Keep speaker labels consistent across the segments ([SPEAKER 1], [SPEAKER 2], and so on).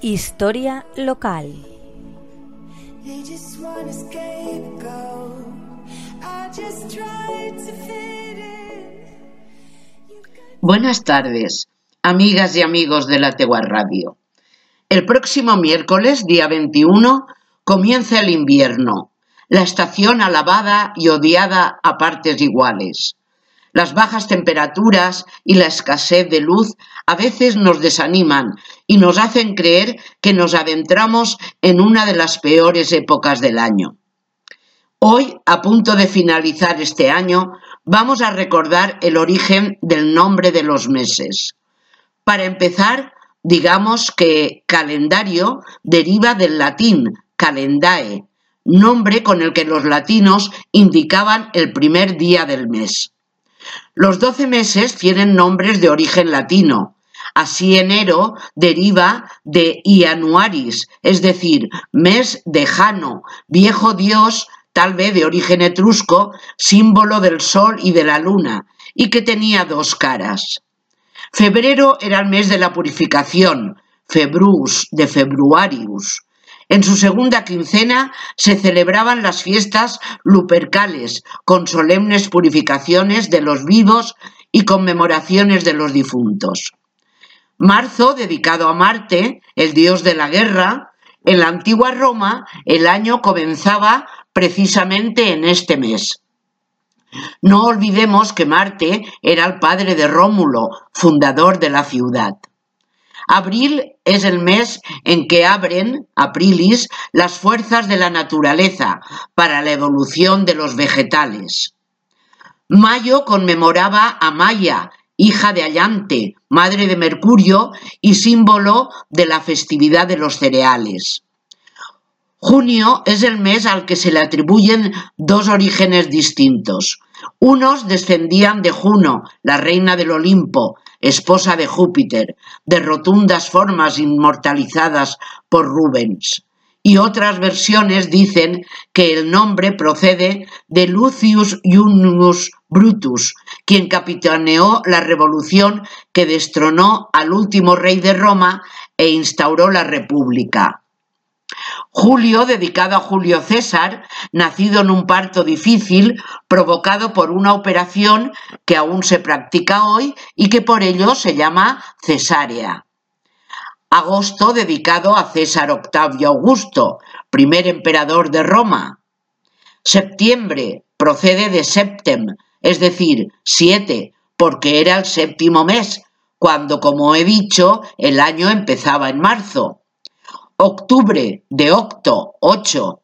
[SPEAKER 1] Historia local.
[SPEAKER 2] Buenas tardes, amigas y amigos de la Tegua Radio. El próximo miércoles, día 21, comienza el invierno, la estación alabada y odiada a partes iguales. Las bajas temperaturas y la escasez de luz a veces nos desaniman y nos hacen creer que nos adentramos en una de las peores épocas del año. Hoy, a punto de finalizar este año, vamos a recordar el origen del nombre de los meses. Para empezar, digamos que calendario deriva del latín calendae, nombre con el que los latinos indicaban el primer día del mes. Los doce meses tienen nombres de origen latino. Así enero deriva de Ianuaris, es decir, mes de Jano, viejo dios tal vez de origen etrusco, símbolo del sol y de la luna, y que tenía dos caras. Febrero era el mes de la purificación, Februs, de Februarius. En su segunda quincena se celebraban las fiestas lupercales, con solemnes purificaciones de los vivos y conmemoraciones de los difuntos. Marzo, dedicado a Marte, el dios de la guerra, en la antigua Roma el año comenzaba precisamente en este mes. No olvidemos que Marte era el padre de Rómulo, fundador de la ciudad. Abril es el mes en que abren, aprilis, las fuerzas de la naturaleza para la evolución de los vegetales. Mayo conmemoraba a Maya, hija de Allante, madre de Mercurio y símbolo de la festividad de los cereales. Junio es el mes al que se le atribuyen dos orígenes distintos. Unos descendían de Juno, la reina del Olimpo, esposa de Júpiter, de rotundas formas inmortalizadas por Rubens. Y otras versiones dicen que el nombre procede de Lucius Junius Brutus, quien capitaneó la revolución que destronó al último rey de Roma e instauró la república. Julio, dedicado a Julio César, nacido en un parto difícil provocado por una operación que aún se practica hoy y que por ello se llama cesárea. Agosto, dedicado a César Octavio Augusto, primer emperador de Roma. Septiembre, procede de septem, es decir, siete, porque era el séptimo mes, cuando, como he dicho, el año empezaba en marzo. Octubre de octo, ocho.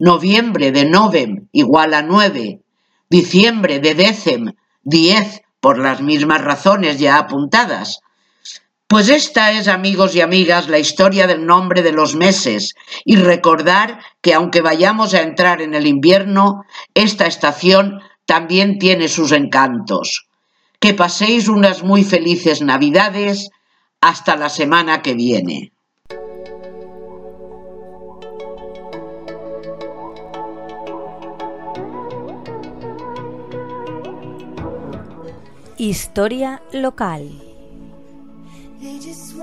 [SPEAKER 2] Noviembre de novem, igual a nueve. Diciembre de décem, diez, por las mismas razones ya apuntadas. Pues esta es, amigos y amigas, la historia del nombre de los meses y recordar que aunque vayamos a entrar en el invierno, esta estación también tiene sus encantos. Que paséis unas muy felices Navidades hasta la semana que viene.
[SPEAKER 1] Historia local.
[SPEAKER 3] Just